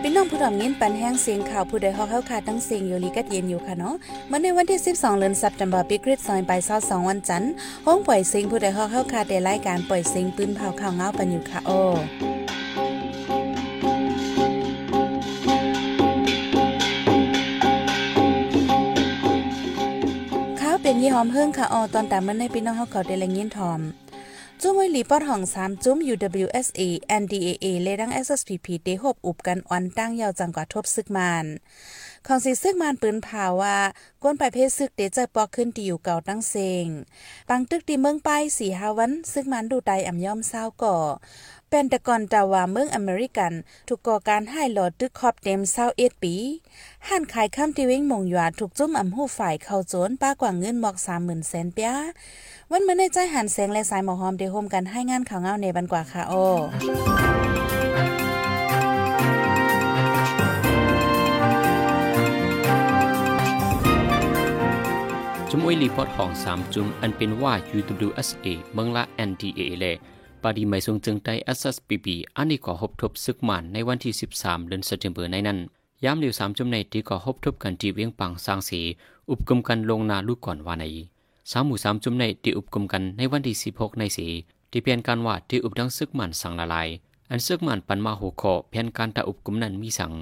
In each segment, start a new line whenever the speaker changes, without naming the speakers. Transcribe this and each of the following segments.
พี่น้องผู้ทำยินปันแห้งเสียงข่าวผู้ใดฮอกเฮาค่ะตั้งเสียงอยู่ลีกัดเย็นอยู่ค่ะเนาะเมื่อในวันที่ 12เดือนสัปดาห์ปีคริสต์ศักราช22วันจันทร์ห้องปล่อยเสียงผู้ใดฮอกเฮาค่ะได้รายการปล่อยเสียงปืนเผาข่าวเงาปันอยู่ค่ะโอ้ข้าวเป็นยี่หอมเฮิ่งค่ะออตอนตามมันในพี่น้องเฮาเขาได้แลงยินทอม จุ้มวยหลีปอดห้องสามจุ้ม UWSA NDAA เลดัง SSPP เดหบอุบกันออนตั้งยาวจังกว่าทบซึกมาน ของสีซึกมานปืนผาว่าก้นไปเพศซึกเดจะปอกขึ้นตีอยู่เก่าตั้งเซงปังตึกตีเมืองไปสี่ฮาวันซึกมันดูไตอ่ำย่อมเศร้าก่อ ป็นต่ก่อนตาวาเมืองอเมริกัน ถูกก่อการให้หลอดตึกคอบเต็มเศร้าเอ็ดปีห่านขายข้ามที่วิ่งมงหยาถูกจุ้มอ่ำหูฝ่ายเข้าโจนป้ากว่าเงินหมอกสามหมื่นแสนเปียวันเมื่อในใจหันแสงและสายหมอหอมเดโฮมกันให้งานข่าวเงาในบันกว่าค่ะโอ
จุมอวยรีพอร์ตของสามจุมอันเป็นว่า UWSA เมืองละ NDA เล ปาดีไม่ทรงจึงใจ SSPB อันนี้ก็พบทบซึกมันในวันที่ 13 เดือนสิงหาคมในนั้นย้ำเดียวสามจุมในที่ก็พบทบกันที่เวียงปังสร้างสีอุปกรณ์กันลงนาลูกก่อนว่าในสามหมู่สามจุมในที่อุบกลมกันในวันที่สิบหกในสีที่เพียนการว่าที่อุบดังซึกมันสั่งละลาย อันซึกมันปันมาหัวคอเพียนการตาอุบกลมนั้นมีสั่ง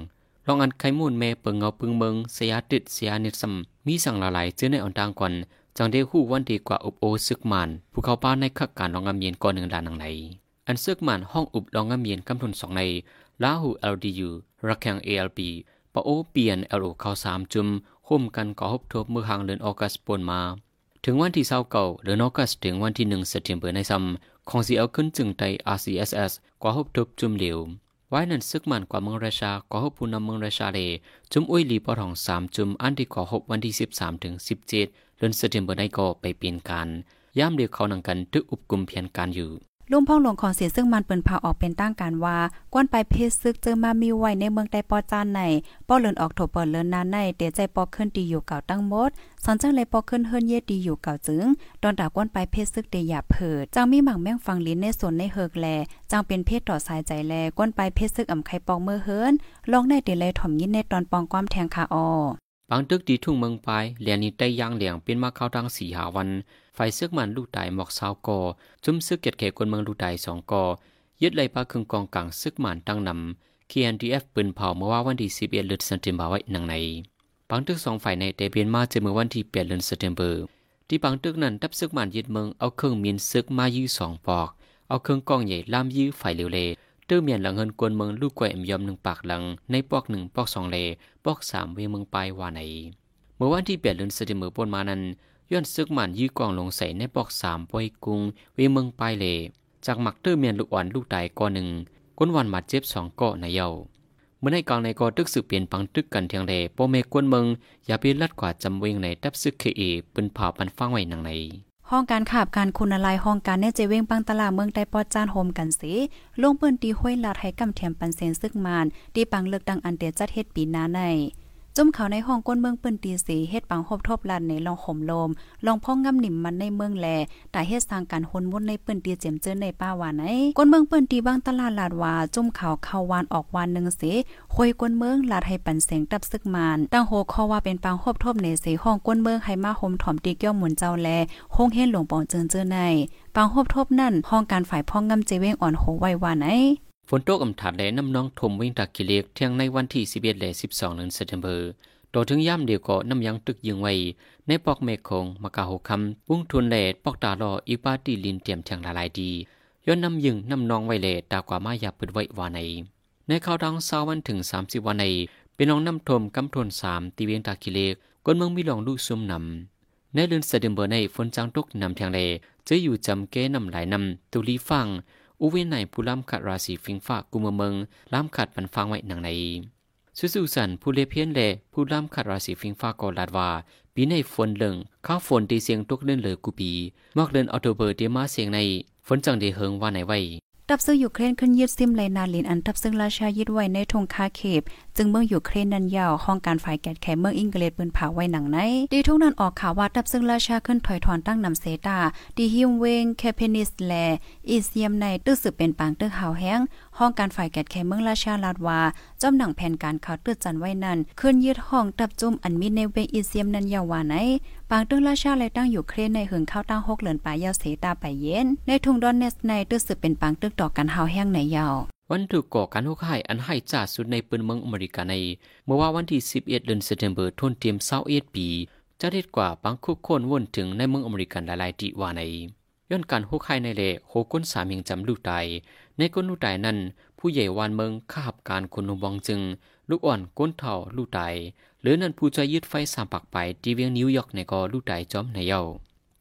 ลองอันไขมูลเมเปิงเงาปึงเมืองสียติดสียนิดซัมมีสั่งละลายเจอในอ่อนต่างก่อน จังได้หู้วันดีกว่าอุบโอซึกมันภูเขาป้าในขักการลองงามเย็นก่อนหนึ่งดานหนังไหนอันซึกมันห้องอุบลองงามเย็นกำทุนสองในลาหู LDU รักแข่ง ALP ปะโอเปียน LO เข้าสามจุ่มห่มกันก่อฮบทบมือหางเลือนออกัสปนมา ถึงวันที่เศร้าเก่าเดือนออกัสถึงวันที่หนึ่งเซปเทมเบอร์ในซัมของสีเอาขึ้นจึงไต RCSS กว่าฮบทบจุมเหลวไว้นั้นซึกมันกว่าเมืองราชากว่าฮบผู้นำเมืองราชาเลจุมอุ้ยลีปอทองสามจุมอันที่กว่าฮบวันที่สิบสามถึงสิบเจ็ด เดือนเซปเทมเบอร์ในก็ไปเปลี่ยนการย่ามเดียวเขานังกันตึกอุบกุมเพียนการอยู่
ลุงพ่องหลวงของเสียซึ่งมันเปิ้นพาออกเป็นตั้งการว่าก้นไปเพศซึกเจอมามีไว้ในเมืองใดปอจานในป้อเลินออกโถเปิดเลินนานในเตใจปอขึ้นดีอยู่เก่าตั้งมดสอนจังเลยปอขึ้นเฮิรนเยดีอยู่เก่าจึงตอนดาก้นไปเพศซึกเตหยาเผิดจังมีหมังแม่งฟังลิ้นในส่วนในเฮิกแลจังเป็นเพศต่อสายใจแลก้นไปเพศซึกอ่ำไข่ปองเมื่อเฮิรนลองในเตเลยถ่อมยินในตอนปองความแทงขาอ
อ บางตึกดีทุ่งเมืองปลายเหลียนนี้ได้ย่างเหลียงเป็นมาเข้าดังสีหาวัน ไฟเสือกมันลูกตหมอกสาวกอ จุ้มซึกเกียดเขกคนเมืองลูกตสองกอ ยึดไหลปลาครึ่งกองกลางซึกมันตั้งนำคี NDF ปืนเผาเมื่อว่าวันที่สิบเอ็ดเดือนสิงหาคมไว้หนังในบางตึกสองฝ่ายในแต่เปลี่ยนมาเจอเมื่อวันที่แปดเดือนสิงหาคมที่บางตึกนั้นทับซึกมันยึดเมืองเอาเครื่องมีนซึกมายื้อสองปอก เอาเครื่องกองใหญ่ล่ามยื้อฝ่ายเร็วเล ตื้อเมียนหลังเงินกวนเมืองลูกกวยเอ็มยอมหนึ่งปากหลังในปอกหนึ่งปอกสองเลปอกสามเวเมืองปลายว่าไหนเมื่อวันที่เปลี่ยนเลือนสติมือปนมานั้นย้อนซึกมันยื้อกองลงใส่ในปอกสามปอยกุงเวเมืองปลายเลจากหมักตอร์เมียนลูกอ่อนลูกตายก้อนหนึ่งก้นวันมาเจ็บสองเกาะในเยาเมื่อในกลางในกอตึกสืบเปลี่ยนปังตึกกันเทียงเลโปเมกวนเมืองอย่าเปลัดกว่าจำเวงในดับซึกเคเอปืนผ่าปันฟังไว้หนังใน
ห้องการขาบการคุณลายห้องการเนเจเวงปังตลาเมืองไต้ปอจานโฮมกันสิลงปืนตีห้วยลาดให้กำเทียมปันเซนซึกมานตีปังเลือกดังอันเดียจัดเฮ็ดปีนาใน จุ่มเขาในห้องก้นเมืองปิ้นตีสีเฮ็ดปังหบทบลันในลองห่มลมลองพ่องงำหนิ่มมันในเมืองแลแต่เฮ็ดสร้างการหนวนในปิ้นตีเจียมเจอในป้าว่าไหนก้นเมืองปิ้นตีบางตลาดลาดว่าจุ่มเขาเข้าวานออกวานหนึ่งสิคุยก้นเมืองลาดให้ปันเสียงตับซึกมานตั้งโหคอว่าเป็นปังหบทบในสีห้องก้นเมืองให้มาห่มถ่อมตีเกี้ยวหมุนเจ้าแลคงเฮ็ดหลวงปองเจินเจอในปังหบทบนั่นห้องการฝ่ายพ่องงำเจเวงอ่อนโหไว้ว่าไหน
ฝนตกอำถาดและน้ำน้องถมวิ่งตากกิเลกเที่ยงในวันที่11และ12เดือนสิงหาคมต่อถึงย่ำเดียวก็น้ำยังตึกยิงไว้ ในปอกเมฆคงมากาหกคำวุ้งทุนเลดปอกตาลออีปาตีลินเตรียมแทงละลายดีย้อนน้ำยิงน้ำนองไว้เลตากว่ามายาปิดไว้วาใน ในข้าวดังเศร้าวันถึงสามสิบวันใน เป็นน้องน้ำทมกำทนสามตีเวียงตากิเลกกนเมืองมีลองลูกซุ่มนำในเลือนเสด็มเบอร์ในฝนจางตกนำแทงเลจะอยู่จำเก้นำหลายนำตุลีฟัง อุเวนในผู้ล้ำขัดราศีฟิงฟ้ากุมเมืองล้ำขัดปันฟังไว้หนังในสุสุสันผู้เลเพียนเลผู้ล้ำขัดราศีฟิงฟ้ากอลาดว่าปีในฝนเลิงข้าฝนตีเสียงตกเล่นเลยกูปีมอกเดินออโตเบอร์เดียมาเสียงในฝนจังเดเฮิงว่าไหนไว้
ดับซึ่งยูเครนขึ้นยึดซิมไลนาลินอันทับซึ่งราชายึดไว้ในธงคาเคปจึงเมืองยูเครนนั้นยาวห้องการฝ่ายแกดแขเมืองอังกฤษปืนผาไว้หนังในดีทุกนั้นออกข่าวว่าทับซึ่งราชาขึ้นถอยถอนตั้งนำเซตาดีฮิมเวงแคเพนิสแลอิเซียมในตึกสืบเป็นปางตึกหาวแห้ง ห้องการฝ่ายแกดแขเมืองราชาลาดวา
จอมหนังแผนการเขาวตืดจันไว้นั้นขึ้นยึดห้องตับจุ่มอันมีในเวอีเซียมนันยาวาไหนปางตึงราชาและตั้งอยู่เครนในหึงข้าวตั้งหกเหลือนปลายยาวเสตาไปเย็น ในทุงดอนเนสในตื้อสืบเป็นปางตึกต่อกันเฮาแห้งในยาว
วันถูกก่อการหุกให้อันให้จ่าสุดในปืนเมืองอเมริกาใน เมื่อว่าวันที่ 11 เดือนสิงหาคมทนเตรียม21ปีจะเด็ดกว่าบางคุกคนวนถึงในเมืองอเมริกันหลายๆที่ว่าในย้อนการหุกให้ในเลโหก้นสามยังจำลูกตายในก้นลูกตนั้น ผู้ใหญ่วานเมืองข้าบการคนนุบองจึง ลูกอ่อนก้นเท่าลูกตหรือนั่นผู้ใจยึดไฟสามปักไปที่เวียงนิวยอร์กในกอลูกตจอมในเยา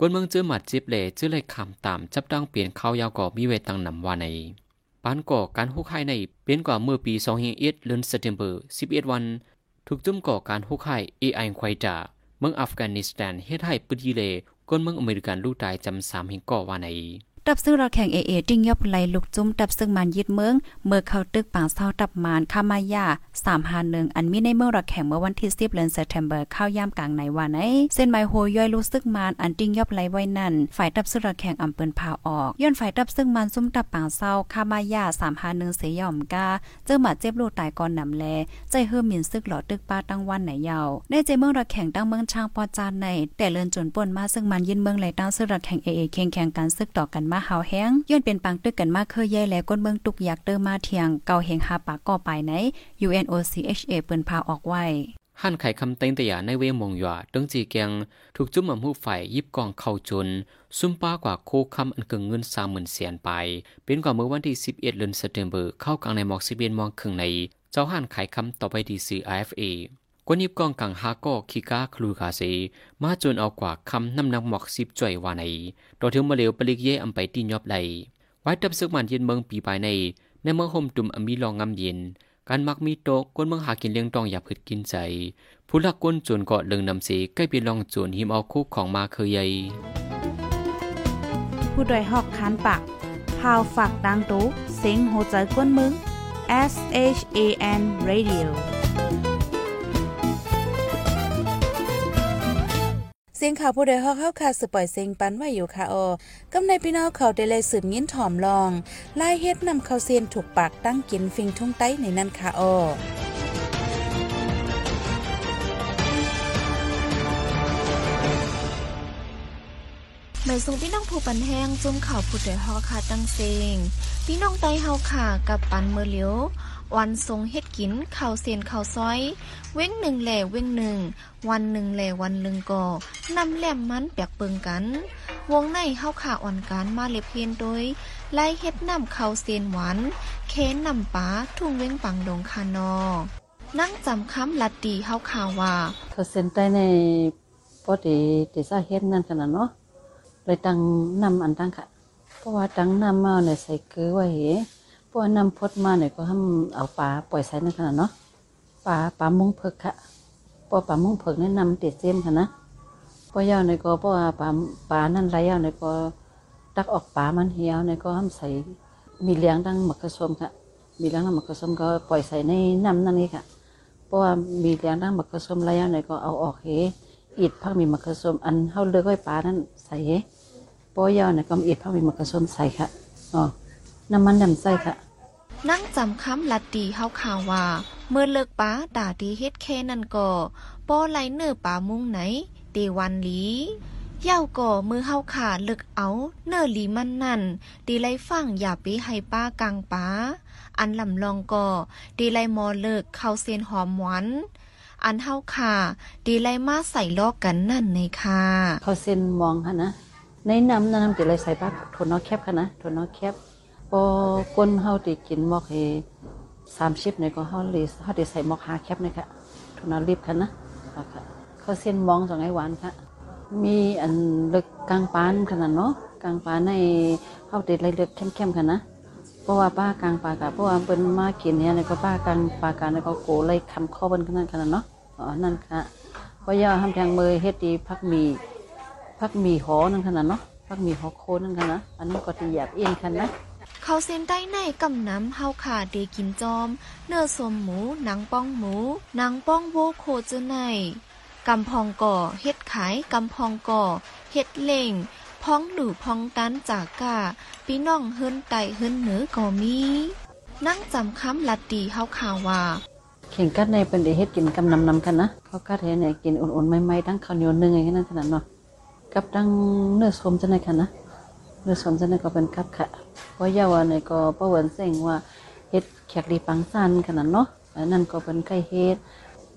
ก้นเมืองเจอหมัดจิบเล่เจอเลยคำตามจับตั้งเปลี่ยนข้าวยาวก่อมีเวตังนำว่าในปานก่อการหุกไห้ในเป็นกว่าเมื่อปี2 0 0 1เดือนสิงหาคม11 วัน ถูกจุ่มก่อการหุกไห้ AI ควายจ่าเมืองอัฟกานิสถานเฮ็ดให้ปึดีเลก้นเมืองอเมริกันลูกตายจำสามเฮงก่อว่าใน
ตับซึ่งเราแข่งเอเอติ้งยอบไหลลุกจุ้มตับซึ่งมันยึดเมือง เมื่อเข้าตึกปางเศร้าตับมานคามายาสามหาหนึ่งอันมีในเมืองเราแข่งเมื่อวันที่สิบเดือนเซปเทมเบอร์เข้าย่ามกลางในวันไหนเส้นไมโฮย่อยรู้สึกมานอันติ้งยอบไหลไว้นั่น ฝ่ายตับซึ่งเราแข่งอำเปินพาออกย้อนฝ่ายตับซึ่งมันซุ่มตับปางเศร้าคามายาสามหาหนึ่งเสียยอมกาเจอหมาเจ็บลูกตายก่อนนำแลใจเฮือมินซึกหลอตึกป้าตั้งวันไหนยาวในใจเมืองเราแข่งตั้งเมืองช่างปอจานในแต่เลินจนป่นมาซึ่งมันยินเมืองไหลตั้งซึ่งเราแข่งเอเอแข่งแข่งกันซึกต่อกันมาหาวแห้งย้อนเป็นปังตึกกันมากเคยใหญ่และก้นเมืองตุกอยากเติมมาเทียงเกาเฮงหาปากก่อไปไหน UNOCHA เปิ้นพาออกไว้
หันไข่คำเต็งแต่ยาในเวมงหยาตึงจีเกียงถูกจุ่มอมูฝ่ายยิบกองเข้าจนซุ่มป้ากว่าโคคำอันเกิงเงินสามหมื่นเสียนไป เป็นกว่าเมื่อวันที่สิบเอ็ดเดือนสิงหาคมเข้ากลางในหมอกสิบเอ็ดมองครึ่งใน เจ้าหันไข่คำต่อไปดีซี IFA กวนิบกองกังฮาก็คีกาคลูคาเซมาจนเอากว่าคำน้ำนักหมอกสิบจ่อยวาในต่อถึงมาเลวปลิกเย่อำไปตีนยอบไหลไว้ตับซึกมันเย็นเมืองปีปลายใน ในเมืองห่มตุ่มอมีรองงำเย็น การมักมีโตก้นเมืองหากินเลี้ยงต้องอย่าผิดกินใจ ผู้ลักก้นจนเกาะเลิงนำสีใกล้เป็นลองจนหิมเอาคุกของมาเคยใหญ่
ผู้ดยหอกคานปากพาวฝากดังตู้เซ็งโหใจก้นมึง S H A N Radio เสียงข่าวผู้ใดฮอกเข้าค่ะสืบปล่อยเสียงปันไว้อยู่ค่ะออกำในพี่น้องเขาได้เลยสืบยิ้นถ่อมลองลายเฮ็ดนำเข้าเซียนถูกปากตั้งกินฟิงทุ่งใต้ในนั้นค่ะออ
หมายส่งพี่น้องผู้ปันแห้งจุ่มข่าวผู้ใดฮอกค่ะตั้งเซงพี่น้องไตเฮาค่ะกับปันเมอเลียววันทรงเฮ็ด กินข้าวเสียนข้าวซอย เว้งหนึ่งแหล่เว้งหนึ่ง วันหนึ่งแหล่วันหนึ่งก่อนำแหลมมันแปกเปิงกัน วงในเฮาขาอ่อนการมาเล็บเพียนโดยไล่เฮ็ดนำข้าวเสียนหวานเค้นนำปลาทุ่งเว้งปังดงคานอ นั่งจำคำลัดดีเฮาข่าวว่า
เขาเส้นใต้ในปอดีติซาเฮ็ดนั่นกันนะเนาะเลยตั้งนำอันตั้งค่ะ เพราะว่าตั้งนำมาในใส่เกลือไว้ วกนำพดมาเนี่ยก็ทำเอาปลาปล่อยใส่ในขนาดเนาะปลาปลามุ้งเพิกค่ะพอปลามุ้งเพิกแนะนำเตียเจมค่ะนะพอยาวในก็เพราะว่าปลาปลานั่นไรยาวในก็ตักออกปลามันเหี่ยวในก็ทำใส่มีเลี้ยงดังหมักกระสมค่ะ มีเลี้ยงดังหมักกระสมก็ปล่อยใส่ในน้ำนั่นนี่ค่ะเพราะว่ามีเลี้ยงดังหมักกระสมไรยาวในก็เอาออกเฮอิดพักมีหมักกระสมอันเท่าเลือกไว้ปลานั่นใส่เฮปอยาวในก็อิดพักมีหมักกระสมใส่ค่ะอ๋อน้ำมันดำใส่ค่ะ
นั่งจำคำลัดดีเฮาข่าวว่า เมื่อเลิกป้าด่าดีเฮ็ดแค่นั่นก่อป้อไหลเนื้อป่ามุงไหนเตวันลีเย่าก่อมือเฮาขาเลิกเอา เนื้อหลีมันนั่นดีไลฟังอย่าไปให้ป้ากลางป้า อันลำลองก่อดีไลมอเลิกเข้าเซนหอมหวานอันเฮาขาดีไลมาใส่ลอกกันนั่นในค่ะ
เขาเส้นมองค่ะนะในน้ำน้ำจะเลยใส่ป้าทนนอแคบค่ะนะทนนอแคบ พอก้นเฮาติกินหมอกเฮสามชิปเนี่ยก็เฮาเลยเฮาได้ใส่หมอกหาแคบนี่ค่ะทุนารีบค่ะนะค่ะเขาเส้นมองสองไอหวานค่ะ มีอันเลึกกลางปานขนาดเนาะกลางปานในเฮาติดอะไรเลึกเข้มๆค่ะนะเพราะว่าป้ากลางปากะเพราะว่าเป็นมากินเนี่ยในก็ป้ากลางปากาในก็โกเลยคำข้อเนขนาดขนาดเนาะอ๋อนั่นค่ะเพราะย่าทำแทงมือเฮ็ดดีพักมีพักมีหอนั่นขนาดเนาะพักมีหอโคนั่นขนาดอันนี้ก็ตีหยาบเอียนคันนะ
เขาเส้นใต้ในกำน้ำเฮาขาเดกินจอม เนื้อสมหมูหนังป้องหมูหนังป้องโวโคเจอในกำพองก่อเฮ็ดขายกำพองก่อเฮ็ดเล่งพ้องหรือพ้องตันจากกาพี่น้องเฮิรนไตเฮิรนเหนือก็มี นั่งจำคำลัดดีเฮาข่าวว่า
เข่งกัดในเป็นได้เฮ็ดกินกำนำนำกันนะเขากัดเฮ็ดเนี่ยกินอุ่นๆใหม่ๆทั้งข้าวเหนียวนึ่งอย่างนั้นขนาดเนาะกับดังเนื้อสมจังได๋ค่ะนะ เนื้อสมจังได๋ก็เป็นกัดค่ะเพราะยาว่าเนี่ยก็ประเวินเสงว่าเฮ็ดแขกดีปังซันขนาดเนาะอันนั้นก็เป็นไก่เฮ็ด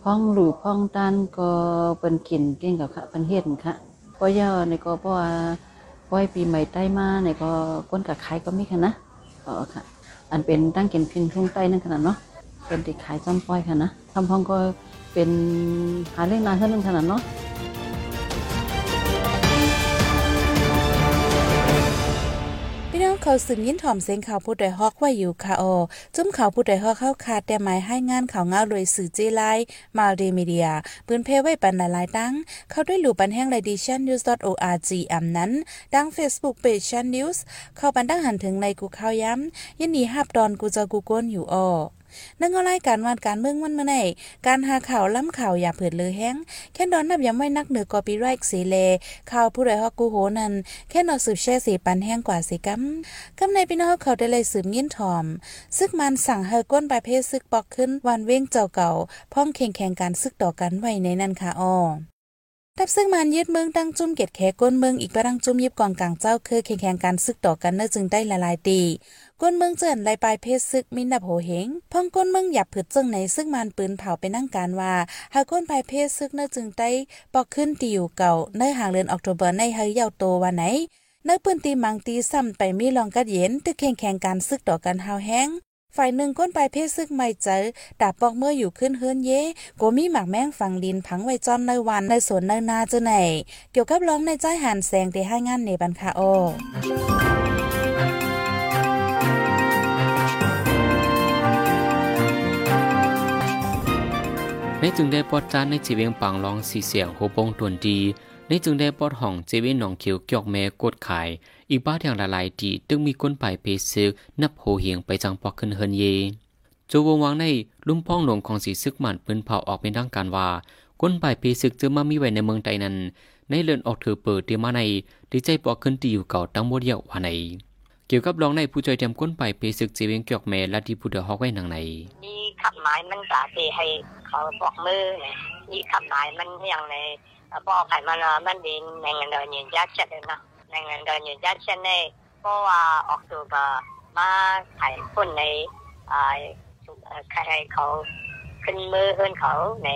พ้องหลูพ้องตันก็เป็นกินเก่งกับค่ะเป็นเฮ็ดค่ะเพราะยาเนี่ยก็เพราะว่าปล่อยปีใหม่ใต้มาเนี่ยก็ก้นกับขายก็ไมีค่ะนะอ๋อค่ะ อันเป็นตั้งกินพินทุ่งใต้นั่นขนาดเนาะเป็นติดขายจอมปล่อยค่ะนะทำพ้องก็เป็นหาเรื่องนานเท่านั้นขนาดเนาะ
พี่น้องเขาสืบยิ้นถ่อมเสียงข่าวผู้ใดฮอกไว้อยู่ค่ะออจุ้มข่าวผู้ใดฮอกเข้าคาแต่หมายให้งานข่าวเงาเลยสื่อเจไลมาเดมีเดียปืนเพไว้ปันหลายๆตั้ง เข้าด้วยหลู่ปันแห้งไลดิชันนิวส์ .org อำนั้น ดัง Facebook Page ชันนิวส์เข้าปันดั้งหันถึงในกูข่าวย้ำยินดีฮับดอนกูจะกูก้นอยู่ออ นั่งเอาไล่การวานการเมืองมันมื่อไหนการหาข่าวล้ำข่าวอย่าเผิดเลยแห้งแค่ดอนนับย้ำไว้นักเหนือกอปีไรค์สีเลข่าวผู้ใดฮอกกูโหนันแค่นอสืบแช่สีปันแห้งกว่าสิกัมกำในพี่น้องเขาได้เลยสืบยินถอม ซึกมันสั่งเฮก้นประเภทซึกปอกขึ้นวันเว้งเจ้าเก่า พ้องเข่งแข่งการซึกต่อกันไว้ในนั้นค่ะอ้อทับซึ่งมันยึดเมืองตั้งจุ่มเกตแขก้นเมืองอีกประดังจุ่มยิบกองกลางเจ้าคือแข่งแข่งการซึกต่อกันเนื่อจึงได้ละลายตี ก้นเมืองเจินไลปลายเพศซึกมินดับโหเหงพ่องก้นเมืองหยับผืดจึงในซึ่งมันปืนเผาไปนั่งการว่าหากก้นปลายเพศซึกเนื่อจึงได้ปอกขึ้นตีอยู่เก่าเนื่อห่างเดือนออกโทเบอร์ในเฮยเยาโตวันไหนนื้อปืนตีมังตีซ้ำไปมีลองกัดเย็นตึกแข่งแข่งการซึกต่อกันหาวแห้งฝ่ายหนึ่งก้นปลายเพศซึกไม่เจอดาบปอกเมื่ออยู่ขึ้นเฮือนเย่ก็มีหมากแมงฝังดินผังไว้จอมในวันในสวนในนาเจอไหนเกี่ยวกับร้องในใจหันแสงเตให้งานในบันคาโอ
ในจึงได้ปอดจานในจีเวียงปังลองสีเสียงโหปงตวนดีในจึงได้ปอดห้องจีเวียงหนองเขียวเกี่ยวแม่กดขาย อีกบ้าอย่างละลายดีตึงมีก้นปลายเพซึกนับโหเหียงไปจังปอกขึ้นเฮินเยจูวงวางในลุ่มพ้องหลวงของสีซึกหมันปืนเผาออกเป็นดังการว่าก้นปลายเพซึกจะมามีไว้ในเมืองใดนั้นในเลือนออกถือเปิดเตียมาในดีใจปอกขึ้นตีอยู่เก่าตั้งโมเดียวว่าไหน เกี่ยวกับรองในผู้ใจเตรียมก้นไปลายเพซึกจีเวียงเกี่ยวแม่และที่ผู้เดือฮอกไว้หนังไหน
มีขับหมายมันกะสิให้เขาบอกมือเนี่ยมีขับหมายมันอย่างในบอกให้มันมันดีในเงินเดือนยืนยัดเช็ดเลยนะในเงินเดือนยืนยัดเช็ดในเพราะว่าออกตัวมาถ่ายคนในอ่าใครเขาขึ้นมือขึ้นเขาใน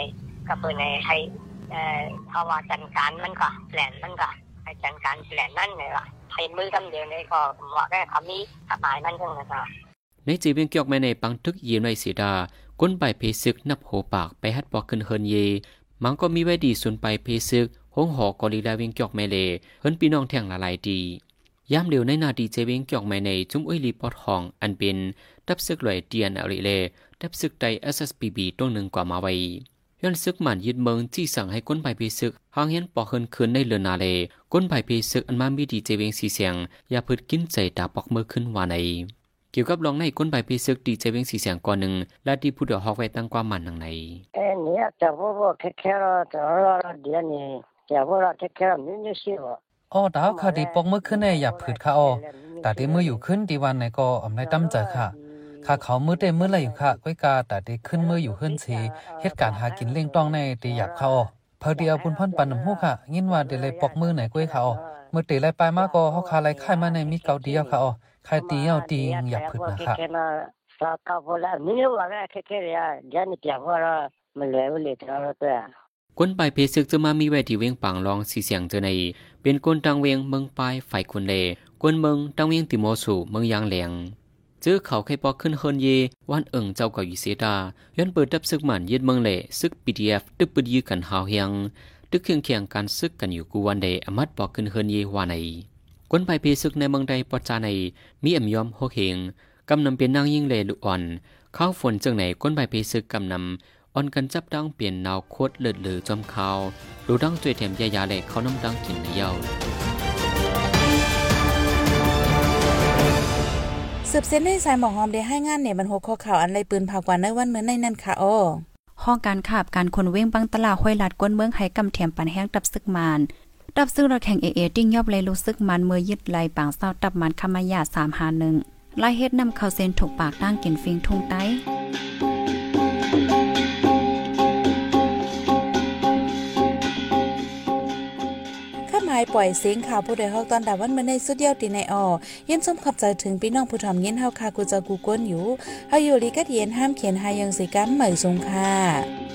ก็เพื่อในให้เอ่อเพราว่าจัดการมันก็แผนมันก็ให้จัดการแผนนั่นเลยล่ะ ให้มือกำเดียวเลยก็ว่าแค่เขามีขับหมายมันทั้งนั้นนะ
ในจีเวียงเกี่ยวแม่ในปังทึกเยียนไว้สีดาก้นใบเพซึกนับโหปากไปฮัดปอกขึ้นเฮินเย มันก็มีไว้ดีส่วนไปเพซึกหงหอกอลีลาเวียงเกี่ยวแม่เลเฮินพี่น้องแท่งละลายดียามเดียวในนาดีเจเวียงเกี่ยวแม่ในจุ้มอุ้ยลีปอดห้องอันเป็นดับซึกลอยเตียนอริเลดับซึกได SSPB ตัวหนึ่งกว่ามาไว้ ย้อนซึกหมันยึดเมืองที่สั่งให้ก้นใบเพซึกหางเห็นปอกเฮินคืนในเลือนนาเลก้นใบเพซึกอันมามีดีเจเวียงสีเสียงอย่าพืดกินใจดาปอกมือขึ้นว่าในเกี่ยวกับรองในก้นใบเพซึกดีเจเวียงสีเสียงก่อนหนึ่งและดีผู้เดือฮอกไว้ตั้งความมันหนังใน
เอ้เนี่ยจะพูดว่าแค่แค่เราจะเราเดียวนี่จะพูดว่าแค่แค่เราไม่ไม่เชื่อ
อ้อดาวคดีปกมือขึ้นในอย่าผืดค่ะอ้อแต่ที่มืออยู่ขึ้นดีวันในก็อำในตั้มใจค่ะ ข้าเขามือเต็มมือไรอยู่ค่ะก้อยกาแต่ที่ขึ้นมืออยู่ขึ้นสีเหตุการณ์หากินเล่งต้องในตีหยับค่ะอ้อพอดีเอาบุญพันปันน้ำหูค่ะยินว่าเดเลยปกมือไหนก้อยค่ะอ้อมือตีไรไปมากก็เขาคาไรค่ายมาในมีเกาเดียวค่ะอ้อใครตีเอาตีหยับผืดนะค่ะ
สาตาพอแล้วมีว่าแค่แค่เนี่ยยันจะว่ามันเลยเลยเราตัว
ก้นปลายเพซึกจะมามีไว้ที่เวียงปังลองสีเสียงเจอใน เป็นก้นตังเวียงเมืองปลายฝ่ายคนเลก้นเมืองตังเวียงติโมสูเมืองยางแหลงเจอเขาใครปอกขึ้นเฮินเยวันเอิงเจ้าเก่าอยู่เสดาย้อนเปิดดับซึกหมันยึดเมืองเล่ซึก PDF ตึกปืดยื้อกันหาวเฮียงตึกเคียงเคียงการซึกกันอยู่กูวันเดอมัดปอกขึ้นเฮินเยวาในก้นปเพซึกในเมืองใดปอจาในมีอำยอมโฮเฮงกำนำเป็นนางยิ่งเลลุอ่อนข้าวฝนจังไหนก้นใบเพซึกกำนำอ่อนกันจับดังเปลี่ยนนาวโคตรเลือดเหลือจอมขาวดูดังจวยแถมยายาเลยเขาน้ำดังกินในเย้า
สืบเส้นในสายหมองหอมได้ให้งานในบรรหกข้อข่าวอันไรปืนเผากว่าในวันเหมือนในนั่นค่ะอ้อ
ห้องการขาบการคนเว้งบังตลาห้วยลัดก้นเมืองไห้กำเทียมปันแห้งตับซึกมานตับซึกเราแข่งเอเอติ้งยอบเลยรู้ซึกมันเมื่อยึดไหลปางเศร้าตับมันคามายาสามหาหนึ่งไล่เฮ็ดนำเข้าเซนถูกปากตั้งกินฟิงทุ่งไต้า
ยปล่อยเสียงข่าวผู้ใดฮอกตอนดาวันเมื่อในสุดยอตีในออยินชมขับใจถึงพี่น้องผู้ทอมเยินเฮาคากูจะกูก้นอยู่เฮาอยู่ลีกัดเย็นห้ามเขียนหายังสิกัมใหม่สงค่ะ